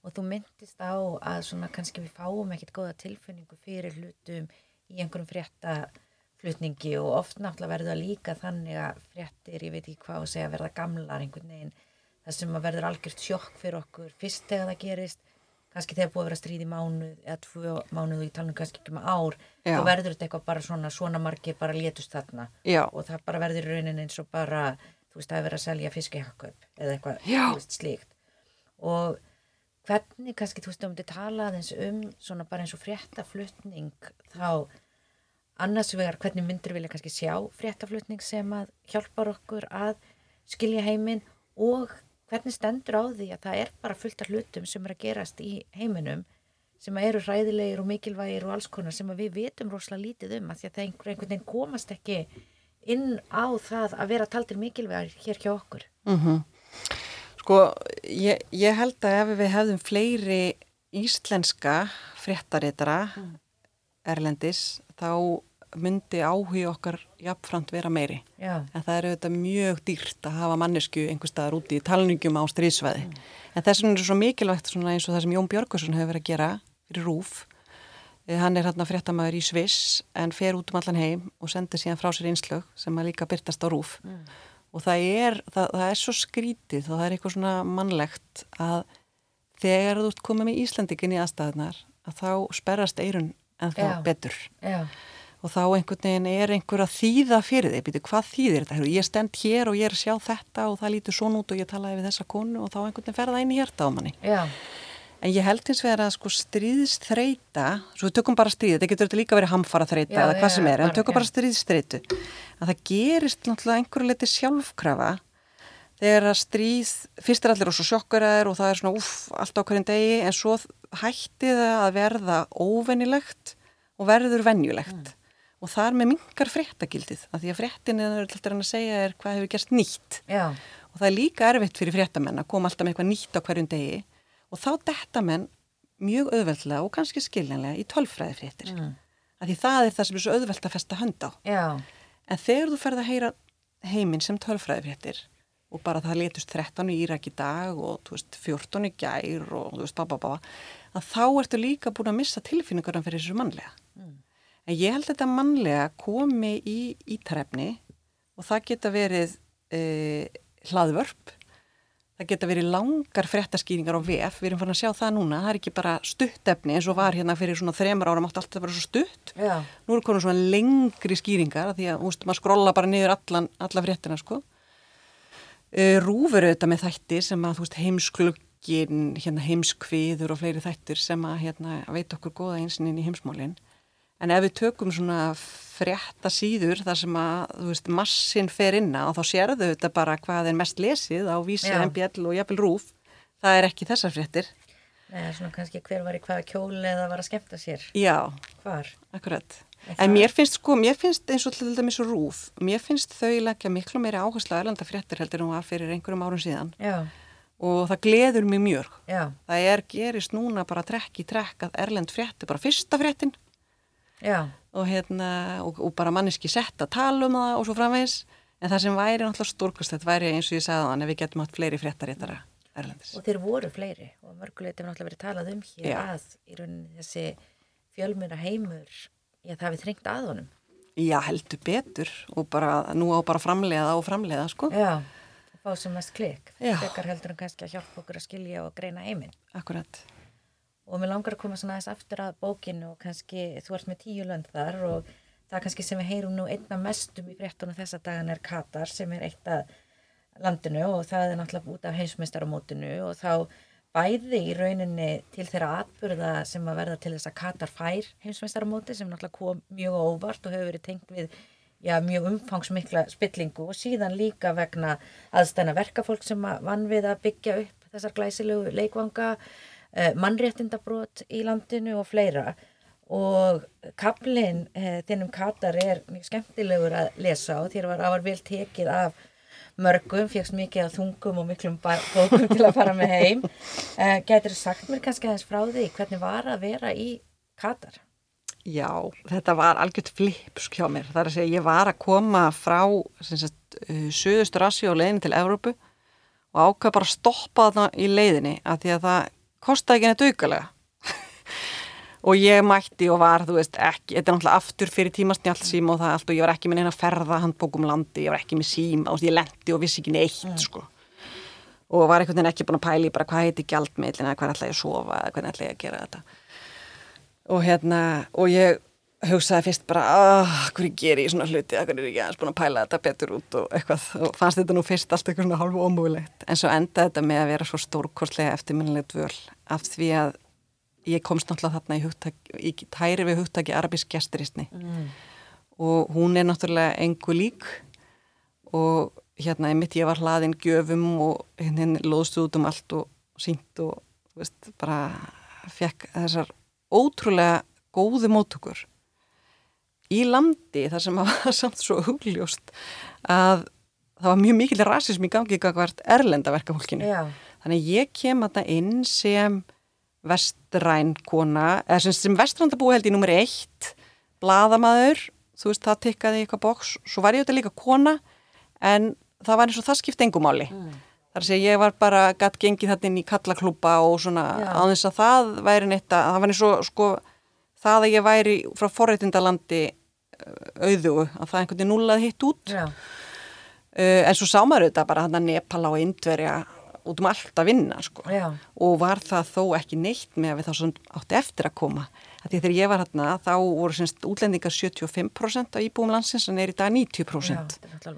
og þú myndist á að svona kannski við fáum ekkert góða tilfinningu fyrir hlutum í einhverjum fréttaflutningi og oft náttúrulega verður það líka þannig að fréttir, ég veit ekki hvað að segja, verða gamlar einhvern veginn, það sem að verður algjört sjokk fyrir okkur fyrst þegar það gerist kannski þegar búið að vera stríð í mánuð eða tvö mánuð og ég tala um kannski ekki með ár Já. þá verður þetta eitthvað bara svona svona margir bara létust þarna Já. og það bara verður í raunin eins og bara þú veist það er verið að selja fiskihakköp eða eitthvað Já. þú veist, slíkt og hvernig kannski þú veist um þetta tala aðeins um svona bara eins og fréttaflutning þá annars vegar hvernig myndir vilja kannski sjá fréttaflutning sem að hjálpar okkur að skilja heiminn og hvernig stendur á því að það er bara fullt af hlutum sem er að gerast í heiminum sem eru hræðilegir og mikilvægir og alls konar sem við vitum rosalega lítið um að því að það einhver, einhvern veginn komast ekki inn á það að vera taldir mikilvægir hér hjá okkur. Sko, ég, ég held að ef við hefðum fleiri íslenska fréttaritara erlendis, þá myndi áhugi okkar jafnframt vera meiri. Já, En það er auðvitað mjög dýrt að hafa mannesku einhver staðar úti í talningjum á stríðsvæði. En þess vegna er svo mikilvægt svona eins og það sem Jón Björgusson hefur verið að gera fyrir RÚF. Eh, Hann er hérna fréttamaður í Sviss en fer út um allan heim og sendir síðan frá sér einslög sem að líka byrtast á RÚF. Og það er, það, það er svo skrítið og það er eitthvað svona mannlegt að þegar þú ert komið með Íslandikinn í aðstæðunar að þá sperrast eirun en þá betur. Já, og þá einhvern veginn er einhver að þýða fyrir þig, býtu hvað þýðir þetta, ég stend hér og ég er að sjá þetta og það lítur svona út og ég talaði við þessa konu og þá einhvern veginn fer það inn í hjarta á manni. já, En ég held hins vegar að sko stríðsþreita, svo við tökum bara stríð, þetta getur þetta líka verið hamfara þreita eða hvað sem er, en tökum bara stríðsþreitu, að það gerist náttúrulega einhverju liti sjálfkrafa þegar að stríð, fyrst er allir og svo sjokkuraðir og það er svona uff, allt á hverjum degi, en svo hætti það að verða óvenjulegt og verður venjulegt. Og þar með mingar fréttagildið, af því að fréttin er alltaf að segja er hvað hefur gerst nýtt. já, Og það er líka erfitt fyrir fréttamenn að koma alltaf með eitthvað nýtt á hverjum degi og þá detta menn mjög auðveldlega og kannski skiljanlega í tölfræði fréttir. Mm. Því það er það sem er svo auðvelt að festa hönd á. já, En þegar þú ferð að heyra heiminn sem tölfræði fréttir og bara það letust 13 í Írak í dag og veist, 14 í gær og þú veist, bá, að þá ertu líka búin að missa tilfinningarna fyrir þessu mannlega. En ég held að þetta mannlega komi í ítarefni og það geta verið e, hlaðvörp, það geta verið langar fréttaskýringar á VF, við erum farin að sjá það núna, það er ekki bara stuttefni eins og var hérna fyrir svona þremur ára, mátti alltaf vera svo stutt. já, Nú eru konur svona lengri skýringar því að, veist, maður skrolla bara niður allan, alla fréttina, sko. Uh, Rúfur auðvitað með þættir sem að, veist, heimskluggin, hérna heimskviður og fleiri þættir sem að, hérna, veit okkur góða einsinn inn í heimsmálinn. En ef við tökum svona frétta síður þar sem að, þú veist, massin fer inna og þá sérðu þetta bara hvað er mest lesið á vísi. MBL og jafnvel Rúf, það er ekki þessar fréttir. Nei, svona kannski hver var í hvaða kjóli eða var að skemmta sér. Já, Hvar? Akkurat. En En mér finnst sko, mér finnst eins og til dæmis rúf, mér finnst þau leggja miklu meiri áherslu að erlenda fréttir heldur en hún var fyrir einhverjum árum síðan Já, og það gleður mig mjög. já, Það er gerist núna bara trekk í trekk að erlend fréttir, bara fyrsta fréttin og, hérna, og, og bara manneski sett að tala um það og svo framvegis en það sem væri náttúrulega stórkast, þetta væri eins og ég sagði þannig að við getum hatt fleiri fréttaréttara erlendis. og þeir voru fleiri og mörgulegt hefur náttúrulega verið talað um hér Já. að í rauninni þessi fjölmuna heimur, já það við þrengt að honum. Já, heldur betur og bara, nú á bara að framleiða og framleiða, sko. Já, og fá sem mest klik. Frekar heldur en kannski að hjálpa okkur að skilja og greina heiminn. Akkurat. Og mér langar að koma svona aðeins aftur að bókinu og kannski þú ert með tíu lönd þar og það kannski sem við heyrum nú einna mestum í fréttunum þessa dagan er Katar sem er eitt af landinu og það er náttúrulega út af heimsmeistaramótinu og þá bæði í rauninni til þeirra atburða sem að verða til þess að Katar fær heimsmeistaramóti sem náttúrulega kom mjög óvart og hefur verið tengt við já, mjög umfangsmikla spillingu og síðan líka vegna aðstæna verkafólk sem að vann við að byggja upp þessar glæsilegu leikvanga mannréttindabrót í landinu og fleira og kaplinn uh, þinnum Katar er mjög skemmtilegur að lesa og þér var afar vel tekið af mörgum, fjöxt mikið af þungum og miklum bókum til að fara með heim uh, Gætir sagt mér kannski aðeins frá því hvernig var að vera í Katar? Já, þetta var algjört flipsk hjá mér. Það er að segja, ég var að koma frá sagt, Suðustur Asíu og leiðinni til Evrópu og ákvað bara að stoppa það í leiðinni að því að það kostaði ekki neitt aukalega. og ég mætti og var, þú veist, ekki, þetta er náttúrulega aftur fyrir tímasnjált síma og það allt og ég var ekki með neina ferða handbókum landi, ég var ekki með síma og ég lendi og vissi ekki neitt, sko. og var einhvern veginn ekki búin að pæli bara hvað heiti gjaldmiðlina, hvað ætla ég að sofa hvernig ætla ég að gera þetta og hérna, og ég hugsaði fyrst bara, ah, hverju ger ég svona hluti, hvernig er ég aðeins búin að pæla þetta betur út og eitthvað, og fannst þetta nú fyrst allt eitthvað svona hálfu ómúilegt, en svo endaði þetta með að vera svo stórkostlega eftirminnileg dvöl af því að ég komst náttúrulega þarna í, hugtak, í tæri við hugtaki arabísk gesturistni mm. og hún er náttúrulega engu lík og hérna mitt ég var hlaðinn gjöfum og hérna loðstu út um allt og sínt og veist, bara fekk þessar ótrúlega góðu móttökur í landi þar sem það var samt svo hugljóst að það var mjög mikil rasism í gangi hvert erlenda verkafólkinu. Já. Þannig ég kem að það inn sem vestræn kona, eða sem, sem vestrandabúi held í nummer eitt, bladamaður, þú veist það tikkaði eitthvað bóks, svo var ég auðvitað líka kona en það var eins og það skipt engumáli. Mm. Þar sé ég var bara gætt gengið þetta inn í kallaklúpa og svona þess að það væri neitt að, það var eins og sko það að ég væri frá forreitindalandi auðugu að það einhvern veginn núlað hitt út. Uh, en svo sá maður auðvitað bara hann að Nepala og Indverja út um allt að vinna sko. og var það þó ekki neitt með að við þá átti eftir að koma. Því þegar ég var hérna þá voru semst útlendingar 75% af íbúum landsins en er í dag 90% Já,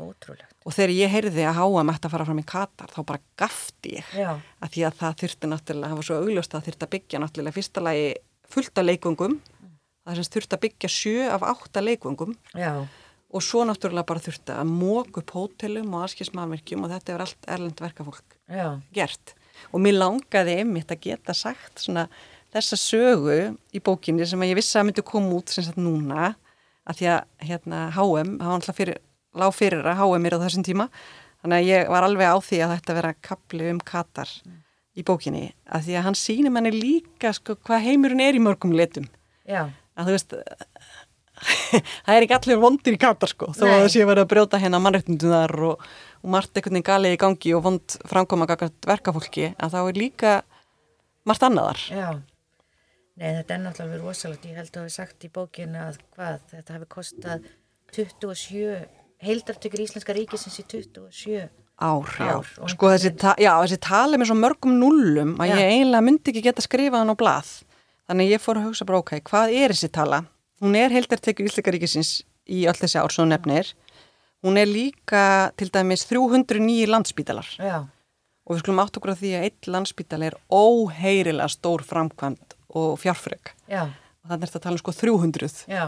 og þegar ég heyrði að háa þetta að fara fram í Katar þá bara gafti ég. Já. að því að það þurfti náttúrulega, það var svo augljóst að það þurfti að byggja náttúrulega fyrsta lagi fullt af leikungum það semst þurfti að byggja sjö af átta leikungum Já. og svo náttúrulega bara þurfti að mók upp hótelum og askismarmerkjum og þetta er allt erlend verkafólk Já. gert og mér langaði einmitt að geta sagt svona þessa sögu í bókinni sem ég vissi að myndi koma út sem sagt núna að því að hérna HM, það var alltaf fyrir, lág fyrir að HM er á þessum tíma þannig að ég var alveg á því að þetta vera kapli um Katar mm. í bókinni að því að hann sýnir manni líka sko hvað heimurinn er í mörgum letum Já að þú veist það er ekki allir vondir í Katar sko þó að þessi verið að brjóta hérna mannreitnundunar og, og margt einhvern veginn galið í gangi og vond framkoma verkafólki að þá er líka margt annaðar Já, nei þetta er náttúrulega rosalegt, ég held að það hefur sagt í bókinu að hvað, þetta hefur kostað 27, heildartökur Íslenska ríkisins í 27 ár, ár. Sko þessi, ta já, þessi tali með svo mörgum nullum að já. ég eiginlega myndi ekki geta skrifað hann á blað Þannig ég fór að hugsa bara, ok, hvað er þessi tala? Hún er heldartekju Íslikaríkisins í öll þessi ár svo nefnir. Hún er líka til dæmis 309 landsbítalar. Já. Og við skulum átt okkur að því að eitt landsbítal er óheirilega stór framkvæmt og fjárfrögg. Já. Og þannig er þetta að tala um sko 300. Já.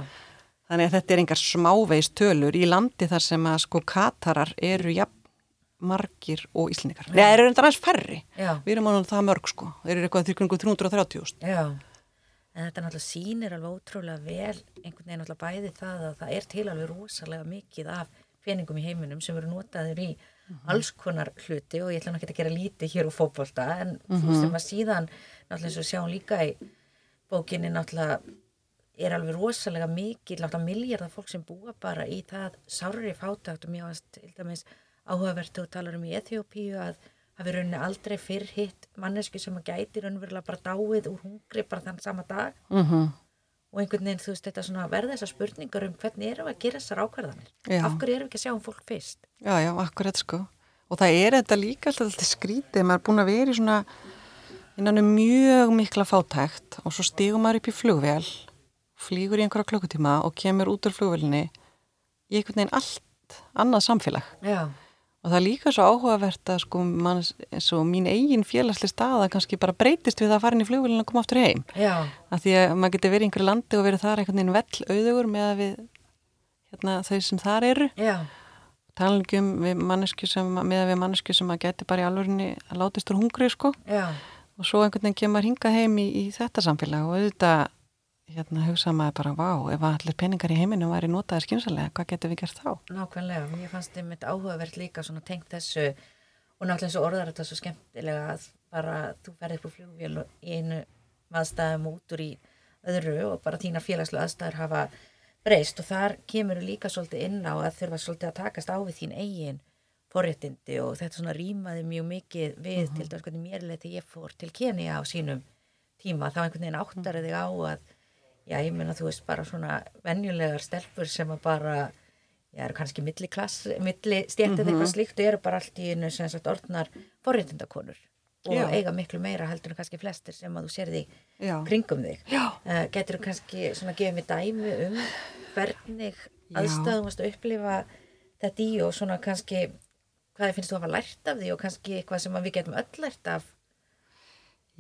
Þannig að þetta er engar smáveist tölur í landi þar sem að sko katarar eru jafn margir og íslendikar. Nei, það eru enda næst færri. Já. Við erum ánum það mörg sko. Þeir eru eitthvað 330.000. Já en þetta náttúrulega sýnir alveg ótrúlega vel einhvern veginn náttúrulega bæði það að það er til alveg rosalega mikið af peningum í heiminum sem eru notaður í mm -hmm. alls konar hluti og ég ætla náttúrulega ekki að gera lítið hér úr fókbólta en mm -hmm. sem að síðan náttúrulega eins og sjáum líka í bókinni náttúrulega er alveg rosalega mikið náttúrulega miljardar fólk sem búa bara í það sárri fátagt og mjög áhugavert og talar um í Eþjópíu að hafi rauninni aldrei fyrr hitt mannesku sem að gæti raunverulega bara dáið úr hungri bara þann sama dag. Mm -hmm. og einhvern veginn þú veist þetta svona verða þessar spurningar um hvernig erum við að gera þessar ákvarðanir? Já. af hverju erum við ekki að sjá um fólk fyrst? Já, já, akkurat sko. Og það er þetta líka alltaf skrítið maður er búin að vera í svona innan um mjög mikla fátækt og svo stígum maður upp í flugvél flýgur í einhverja klokkutíma og kemur út úr flugvélinni í einhvern veginn allt annað samfélag. Já Og það er líka svo áhugavert að sko mann, og mín eigin félagsli staða kannski bara breytist við að fara inn í flugvélina og koma aftur heim. Já. Að því að maður getur verið í einhverju landi og verið þar einhvern veginn vell auðugur með að við, hérna, þau sem þar eru. Já. Talingum við mannesku sem, með að við mannesku sem að geti bara í alvörinni að látist úr hungri sko. Já. Og svo einhvern veginn kemur hingað heim í, í þetta samfélag og auðvitað hérna hugsa maður bara, vá, ef allir peningar í heiminum væri notaði skynsalega, hvað getur við gert þá? Nákvæmlega, mér fannst þið mitt áhugavert líka svona tengt þessu og náttúrulega eins og orðar þetta svo skemmtilega að bara þú ferði upp á flugvél í einu aðstæðum út úr í öðru og bara þína félagslega aðstæður hafa breyst og þar kemur við líka svolítið inn á að þurfa svolítið að takast á við þín eigin forréttindi og þetta svona rýmaði mjög mikið við uh -huh. til dæs hvernig mér leiti ég fór til Kenia á sínum tíma þá einhvern veginn áttari þig á að já ég meina þú veist bara svona venjulegar stelpur sem að bara já, eru kannski milli klass, milli stjættið Mhm. eitthvað slíkt og eru bara allt í einu sem sagt orðnar forréttindakonur og Já. eiga miklu meira heldur en kannski flestir sem að þú sérði Já. kringum þig. Uh, getur þú kannski svona gefið mér dæmi um hvernig aðstæðum að upplifa þetta í og svona kannski hvað finnst þú að hafa lært af því og kannski eitthvað sem við getum öll lært af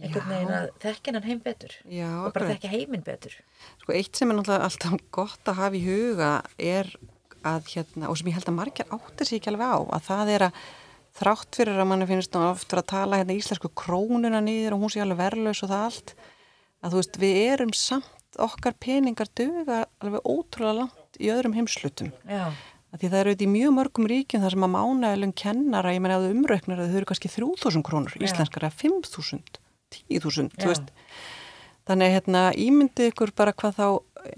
einhvern veginn að þekka hennan heim betur Já, og bara þekka heiminn betur. Sko eitt sem er náttúrulega alltaf gott að hafa í huga er að hérna, og sem ég held að margir áttir sig ekki alveg á, að það er að þrátt fyrir að manni finnst nú oft fyrir að tala hérna íslensku krónuna niður og hún sé alveg verðlaus og það allt, að þú veist við erum samt okkar peningar duga alveg ótrúlega langt í öðrum heimslutum. Já, því það eru auðvitað í mjög mörgum ríkjum þar sem að mánaðalun kennara, ég meina að þau umrauknar að þau eru kannski 3000 krónur, Já. íslenskar að 5000, 10.000, Já. þú veist. Þannig að hérna, ímyndi ykkur bara hvað þá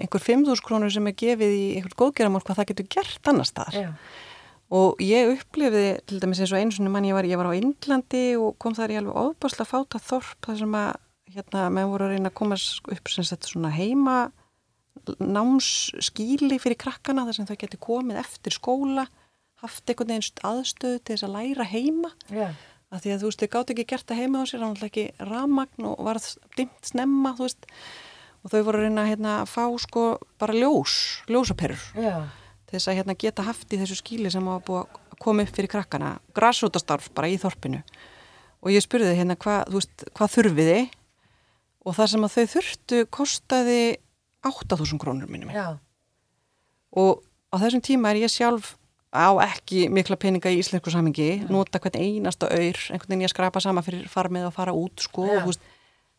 einhver 5.000 krónur sem er gefið í einhvern góðgeramál, hvað það getur gert annar staðar. já, Og ég upplifði til dæmis eins og einu svona mann ég var, ég var á Indlandi og kom þar í alveg ofbáslega fáta þorp þar sem að hérna, menn voru að reyna að koma upp sem sagt svona heima námsskíli fyrir krakkana þar sem þau geti komið eftir skóla haft einhvern veginn aðstöðu til þess að læra heima já, að því að þú veist, þau gátt ekki gert það heima á sér hann var ekki ramagn og varð dimt snemma, þú veist. Og þau voru að reyna hérna, að fá sko bara ljós, ljósaperur. Þess að hérna, geta haft í þessu skíli sem var búið að koma upp fyrir krakkana. Græsrótastarf bara í þorpinu. Og ég spurði þið hérna hvað, þú veist, hvað þurfiði og það sem að þau þurftu kostaði 8.000 krónur minnum og á þessum tíma er ég sjálf á ekki mikla peninga í íslensku samingi nota hvern einasta auður einhvern veginn ég skrapa sama fyrir farmið og fara út sko, þú veist,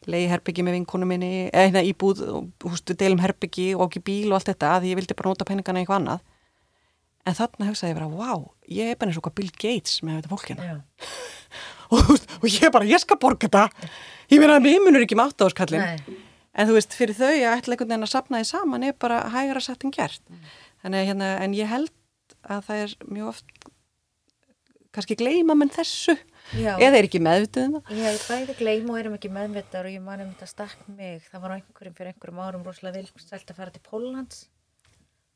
leiði herbyggi með vinkonu minni, eða hérna íbúð við deilum herbyggi og ekki bíl og allt þetta að ég vildi bara nota peningana í eitthvað annað. En þarna hugsaði ég bara, wow, ég er bara eins og hvað Bill Gates með þetta fólkina. Já, og, og ég bara, ég skal borga þetta. Ég meina, mér munur ekki með áttaðarskallin nei, En þú veist, fyrir þau að ætla einhvern veginn að sapna því saman er bara hægara satt en gert. Þannig að hérna, en ég held að það er mjög oft kannski gleyma menn þessu já. eða er ekki meðvituð um það. Ég hef bæði gleym og erum ekki meðvitað og ég man um þetta stakk mig, það var einhverjum fyrir einhverjum árum rosalega vilsælt að fara til Póllands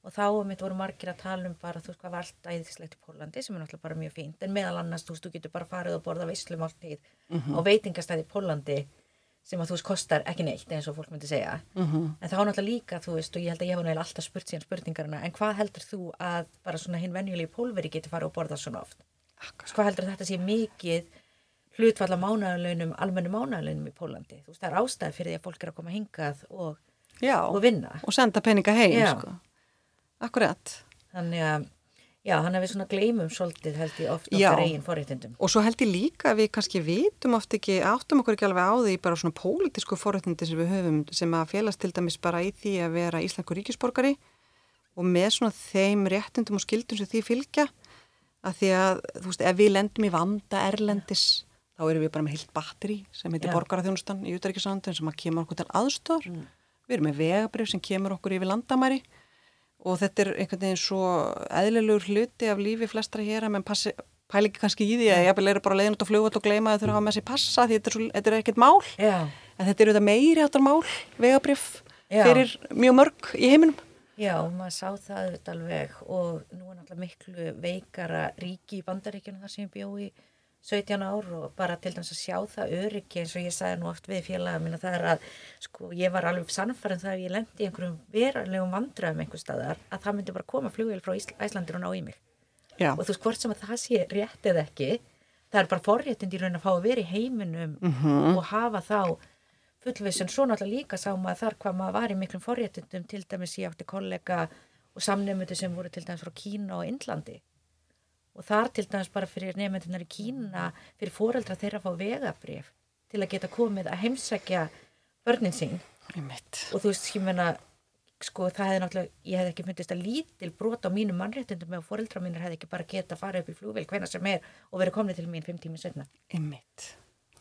og þá um mitt voru margir að tala um bara þú veist hvað var allt æðislegt í Póllandi sem er náttúrulega bara mjög fínt en meðal annars þú veist þú getur bara farið og borða veislumáltíð á veitingastæði í Póllandi sem að þú veist kostar ekki neitt eins og fólk myndi segja Mhm. en þá náttúrulega líka þú veist og ég held að ég hef náttúrulega alltaf spurt síðan spurningarna en hvað heldur þú að bara svona hinn venjulegi pólveri getur farið og borða svona oft Sko, hvað heldur þetta sé mikið hlutfalla mánaðalaunum, almennu mánaðalaunum í Pólandi? Þú veist, það er ástæð fyrir því að fólk er að koma hingað og, Já, og vinna. og senda peninga heim, sko. Akkurat. Þannig að, já, hann við svona gleymum svolítið held ég oft Já. okkar eigin forréttindum. Og svo held ég líka að við kannski vitum oft ekki, áttum okkur ekki alveg á því bara svona pólitísku forréttindi sem við höfum sem að félast til dæmis bara í því að vera íslensku ríkisborgari og með svona þeim réttindum og skildum sem því fylgja að því að, þú veist, ef við lendum í vanda erlendis, þá erum við bara með heilt batteri sem heitir Já. borgaraþjónustan í utaríkisandun sem að kemur okkur til aðstór. Við erum með vegabrif sem kemur okkur yfir landamæri og þetta er einhvern veginn svo eðlilegur hluti af lífi flestra hér að menn passi, pæli ekki kannski í því að ég er bara leiðin út á flugvöld og gleyma að þau hafa með sér passa því þetta er, svo, þetta er ekkert mál. Já, en þetta eru þetta meiri áttar mál vegabrif fyrir mjög mörg í heiminum. Já, maður sá það auðvitað alveg og nú er náttúrulega miklu veikara ríki í bandaríkjunum þar sem ég bjó í 17 ár og bara til dæmis að sjá það öryggi eins og ég sagði nú oft við félaga mína það er að sko ég var alveg sannfærin það að ég lendi í einhverjum verulegum vandröðum einhver staðar að það myndi bara koma flugvél frá Ísl Æslandir og ná í mig. Já, og þú veist hvort sem að það sé rétt eða ekki það er bara forréttind í raun að fá að vera í heiminum Mhm. og hafa þá fullvissun. Svo náttúrulega líka sá maður þar hvað maður var í miklum forréttindum til dæmis ég átti kollega og samnefndu sem voru til dæmis frá Kína og Indlandi og þar til dæmis bara fyrir nefnendunar í Kína fyrir foreldra þeirra að fá vegabrif til að geta komið að heimsækja börnin sín og þú veist, ég meina sko það hefði náttúrulega, ég hefði ekki myndist að lítil brot á mínum mannréttindum ef foreldra mínir hefði ekki bara geta að fara upp í flugvél hvena sem er og verið komni til mín fimm tími setna Einmitt.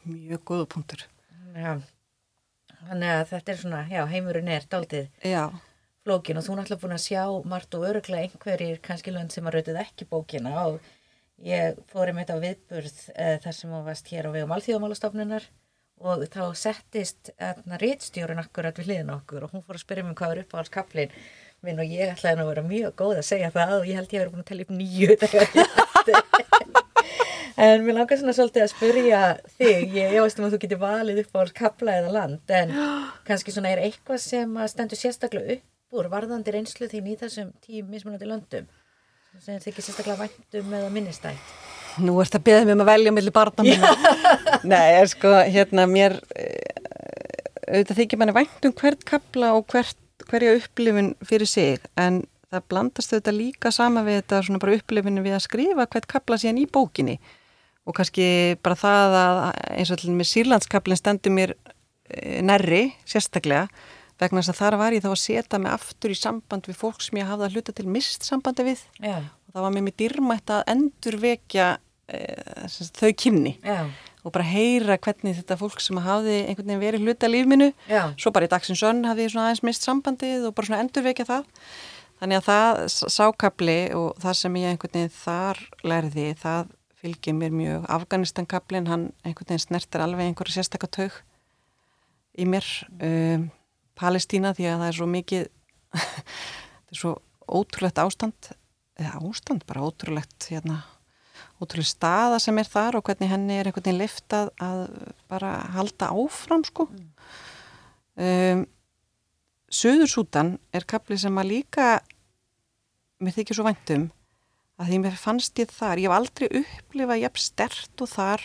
Mjög góða punktur. ja. þannig að þetta er svona já, heimurinn er daldið Já, flókin og þú er náttúrulega búin að sjá margt og öruglega einhverjir kannski lönd sem að rautuð ekki bókina og ég fór um þetta viðburð uh, þar sem þú varst hér á vegum alþjóðamálastofnunar og þá settist rítstjórun akkurat við hliðin okkur og hún fór að spyrja mér hvað er upp á alls kaplin minn og ég ætlaði nú að vera mjög góð að segja það og ég held ég að vera búin að tella upp nýju. En mér langar svona svolítið að spyrja þig, ég, veist um að þú getur valið upp á kapla eða land, en kannski svona er eitthvað sem að stendur sérstaklega upp úr varðandi reynslu þín í þessum tíu mismunandi löndum, sem ekki sérstaklega væntum eða minnistætt. Nú ert að beða mig um að velja millir barna mína. Nei, er sko, hérna, mér, eh, auðvitað þykir manni væntum hvert kapla og hvert, hverja upplifin fyrir sig, en það blandast auðvitað líka sama við þetta svona bara upplifinu við að skrifa hvert kapla síðan í bókinni og kannski bara það að eins og allir með sírlandskaplinn stendur mér eh, nærri, sérstaklega vegna þess að þar var ég þá að setja mig aftur í samband við fólk sem ég hafði að hluta til mist sambandi við Já. og það var mér mér dýrmætt að endurvekja e, þau kynni Já. og bara heyra hvernig þetta fólk sem hafði einhvern veginn verið hluta lífminu Já. svo bara í dagsins önn hafði ég svona aðeins mist sambandið og bara svona endurvekja það þannig að það sákabli og það sem ég einhvern veginn þar lærði það fylgir mér mjög Afganistankablin, hann einhvern veginn snertir alveg einhverja sérstakataug í mér um, Palestína því að það er svo mikið það er svo ótrúlegt ástand eða ástand, bara ótrúlegt hérna, ótrúlegt staða sem er þar og hvernig henni er einhvern veginn liftað að bara halda áfram sko. Um, Suðursútan er kapli sem að líka mér þykir svo væntum að því mér fannst ég þar, ég hef aldrei upplifað jafn stert og þar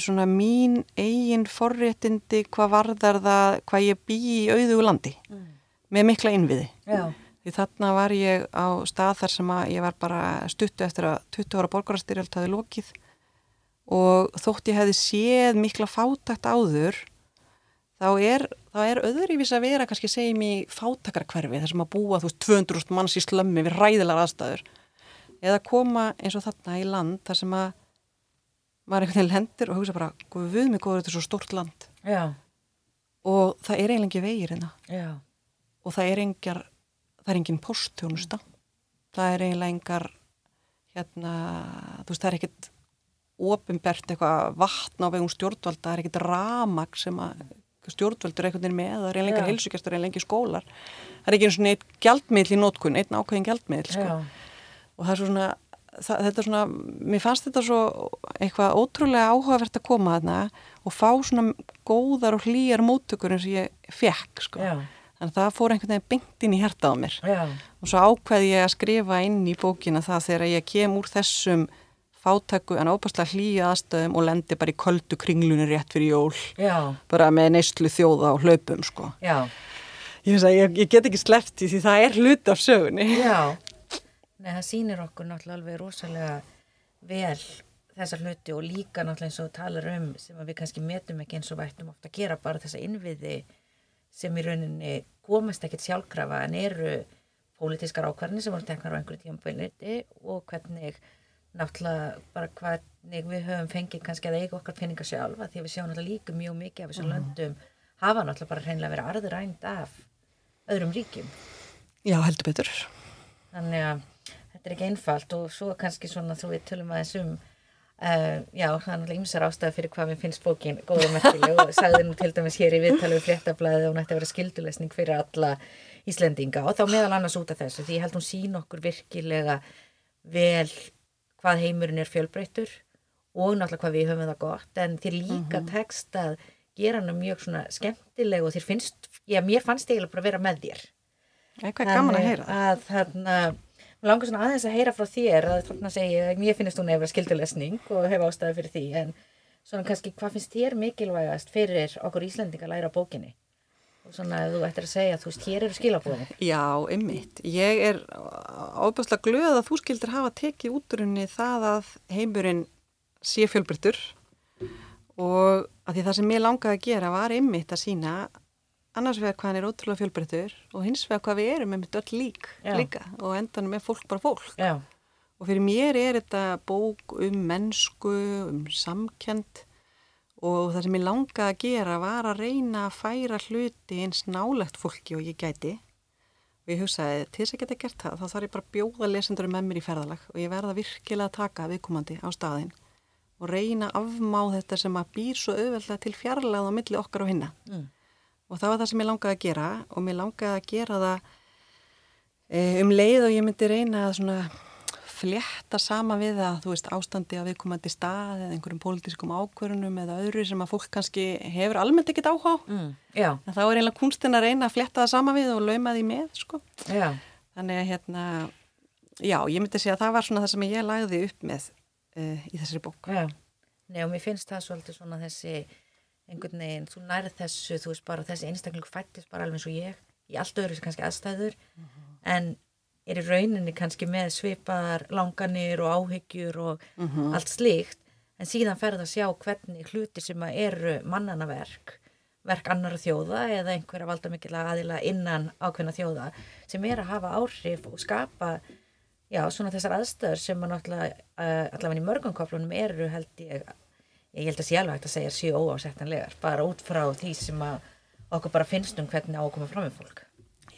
svona mín eigin forréttindi hvað varðar það, hvað ég bý í auðugu landi Mm. með mikla innviði. Já. Því þarna var ég á stað þar sem að ég var bara stuttu eftir að 20 ára borgarastyrjöld hafi lokið og þótt ég hefði séð mikla fátakt áður þá er, þá er öðruvís að vera kannski segjum í fátakarkverfi þar sem að búa þú veist 200 manns í slömmi við ræðilar aðstæður eða koma eins og þarna í land þar sem að maður einhvern veginn hendur og hugsa bara við mig góður þetta er svo stort land. Já. og það er eiginlega ekki vegir hérna. Og það er engar það er engin posttjónusta það er eiginlega engar hérna, þú veist það er ekkit ofinbert eitthvað vatn á vegum stjórnvalda, það er ekkit ramag sem að stjórnvaldur einhvern veginn með, það er eiginlega engar heilsugjastur eiginlega engar skólar, það er ekki eins og neitt gjaldmiðl í nótkun, einn ákveðin gjaldmiðl sko. Og það er svo svona það, þetta er svona, mér fannst þetta svo eitthvað ótrúlega áhugavert að koma þarna og fá svona góðar og hlýjar móttökur eins og ég fekk sko. Þannig að það fór einhvern veginn beint inn í hertað á mér. Já. Og svo ákveði ég að skrifa inn í bókina það þegar ég kem úr þessum fátæku en óbærslega hlýja aðstöðum og lendi bara í köldu kringlunni rétt fyrir jól. Já. Bara með neyslu þjóða og hlaupum, sko. Já. Ég, ég, ég get ekki sleppt í því það er hluti af sögunni. Já, Nei, það sýnir okkur náttúrulega alveg rosalega vel þessar hluti og líka náttúrulega eins og talar um sem við kannski metum ekki eins og vættum ofta að gera bara þessa innviði sem í rauninni komast ekkert sjálfkrafa en eru pólitískar ákvarðinni sem voru teknar á einhverju tíma beinleiti og hvernig náttúrulega bara hvernig við höfum fengið kannski að eiga okkar peninga sjálfa því við sjáum náttúrulega líka mjög mikið af þessum löndum hafa náttúrulega bara hreinlega verið arðurænd af öðrum ríkjum Já, heldur betur. þannig að þetta er ekki einfalt og svo kannski svona þú við tölum aðeins um uh, já, það er ymsar ástæða fyrir hvað mér finnst bókin góð og merkileg og sagði nú til dæmis hér í viðtalið við fléttablaðið og hún ætti að vera skildulesning fyrir alla Íslendinga og þá meðal annars út af þessu því ég held hún sín okkur virkilega vel hvað heimurinn er fjölbreyttur og náttúrulega hvað við höfum það gott en þér líka tekst að gera hana mjög svona skemmtileg og þér finnst, já mér fannst eiginlega bara að vera með þér Eitthvað gaman að heyra. að þarna mér langar svona aðeins að heyra frá þér að þarna segja, mér finnst hún eða skildulesning og hef ástæði fyrir því en svona kannski hvað finnst þér mikilvægast fyrir okkur Íslendinga að læra bókinni og svona þú ættir að segja þú veist, hér eru skilabúðin Já, ymmit. Ég er ábærslega glöð að þú skildir hafa tekið útrunni það að heimurinn sé fjölbryttur og að því það sem ég langaði að gera var ymmit að sína annars vegar hvað hann er ótrúlega fjölbryttur og hins vegar hvað við erum með öll lík Já. líka og endanum er fólk bara fólk. Já, Og fyrir mér er þetta bók um mennsku, um samkend og það sem ég langaði að gera var að reyna að færa hluti eins nálegt fólki og ég gæti. Og ég hugsaði, til þess að geta gert það, þá þarf ég bara að bjóða lesendur með mér í ferðalag og ég verða virkilega að taka viðkomandi á staðinn og reyna að afmá þetta sem að býr svo auðveldlega til fjarlæð á milli okkar og hinna. Mm. Og það var það sem ég langaði að gera og mér langaði að gera það e, um leið og ég myndi reyna að svona flétta sama við að þú veist ástandi á viðkomandi stað eða einhverjum pólitískum ákvörunum eða öðru sem að fólk kannski hefur almennt ekkit áhá mm, en þá er einlega kunstin að reyna að flétta það sama við og lauma því með sko. Já, þannig að hérna já, ég myndi segja að það var svona það sem ég lagði upp með uh, í þessari bók. Já. Nei og mér finnst það svolítið svona þessi einhvern veginn, þú nærið þessu, þú veist bara þessi einstakling fættist bara alveg eins og ég í allt öðru sem kannski aðstæður en er í rauninni kannski með svipaðar langanir og áhyggjur og allt slíkt en síðan ferð að sjá hvernig hlutir sem eru mannana verk annara þjóða eða einhverja valda mikilvæg aðila innan ákveðna þjóða sem er að hafa áhrif og skapa já, svona þessar aðstöður sem að náttúrulega uh, allavega í mörgum koplunum eru held ég ég held að sé alveg að segja séu óásettanlegar bara út frá því sem að okkur bara finnst um hvernig á að koma fram með fólk.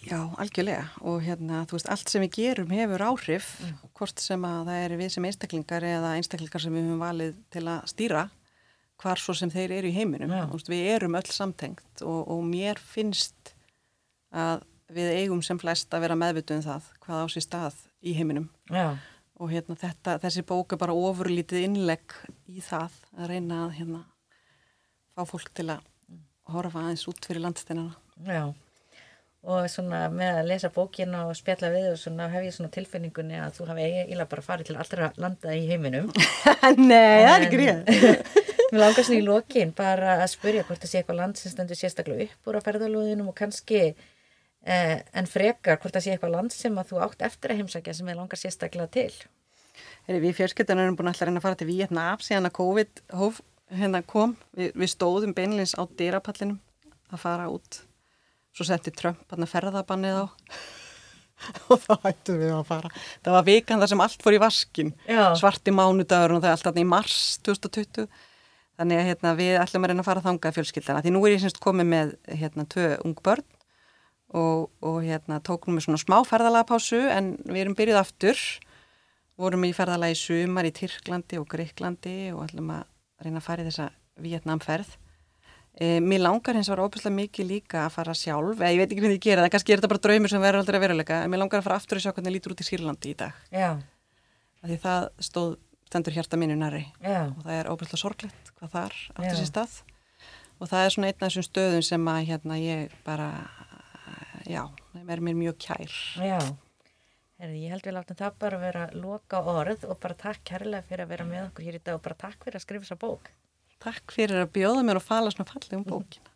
Já, algjörlega. Og hérna, þú veist, allt sem við gerum hefur áhrif, hvort sem að það er við sem einstaklingar eða einstaklingar sem við höfum valið til að stýra hvar svo sem þeir eru í heiminum. Þú Veist, við erum öll samtengt og, og mér finnst að við eigum sem flest að vera meðvituð um það hvað á sér stað í heiminum. Já, og hérna, þetta, þessi bók er bara ofurlítið innlegg í það að reyna að hérna, fá fólk til að horfa aðeins út fyrir landsteinana. já og svona með að lesa bókina og spjalla við og svona hef ég svona tilfinningunni að þú hafi eiginlega bara farið til allra landa í heiminum Nei, það er ekki rétt. Mér langar svona í lokin bara að spyrja hvort það sé eitthvað land sem stendur sérstaklega upp úr á ferðalóðinum og kannski eh, en frekar hvort það sé eitthvað land sem að þú átt eftir að heimsækja sem ég langar sérstaklega til. Heri, við fjölskyldan erum búin alltaf að reyna að fara til Vietnam síðan að COVID hóf, hérna kom. Vi, við stóðum beinleins á dyrapallinum að fara út. Svo setti Trump að ferðabannið á og þá hættum við að fara. Það var vikan þar sem allt fór í vaskin. Já. Svarti mánudagur og það er alltaf í mars 2020. Þannig að hérna, við ætlum að reyna að fara þangað fjölskyldana. Því nú er ég semst komið með hérna, tvö ung börn og, og hérna, tókum við svona smá ferðalagapásu en við erum byrjuð aftur vorum í ferðalagi sumar í Tyrklandi og Greiklandi og ætlum að reyna að fara í þessa Vietnamferð. E, mér langar hins vegar óbúslega mikið líka að fara sjálf, eða ég veit ekki hvernig ég gera það, kannski er þetta bara draumur sem verður aldrei að veruleika, en mér langar að fara aftur og sjá hvernig lítur út í Sýrlandi í dag. Já, Því það stóð, stendur hjarta mínu næri og það er óbúslega sorglegt hvað þar átti Já. sér stað. Og það er svona einn af þessum stöðum sem að hérna ég bara, já, þeim er mér mjög kær. já. Herði, ég held við látum það bara vera loka orð og bara takk kærlega fyrir að vera með okkur hér í dag og bara takk fyrir að skrifa þessa bók. Takk fyrir að bjóða mér og fala svona fallegum bókina.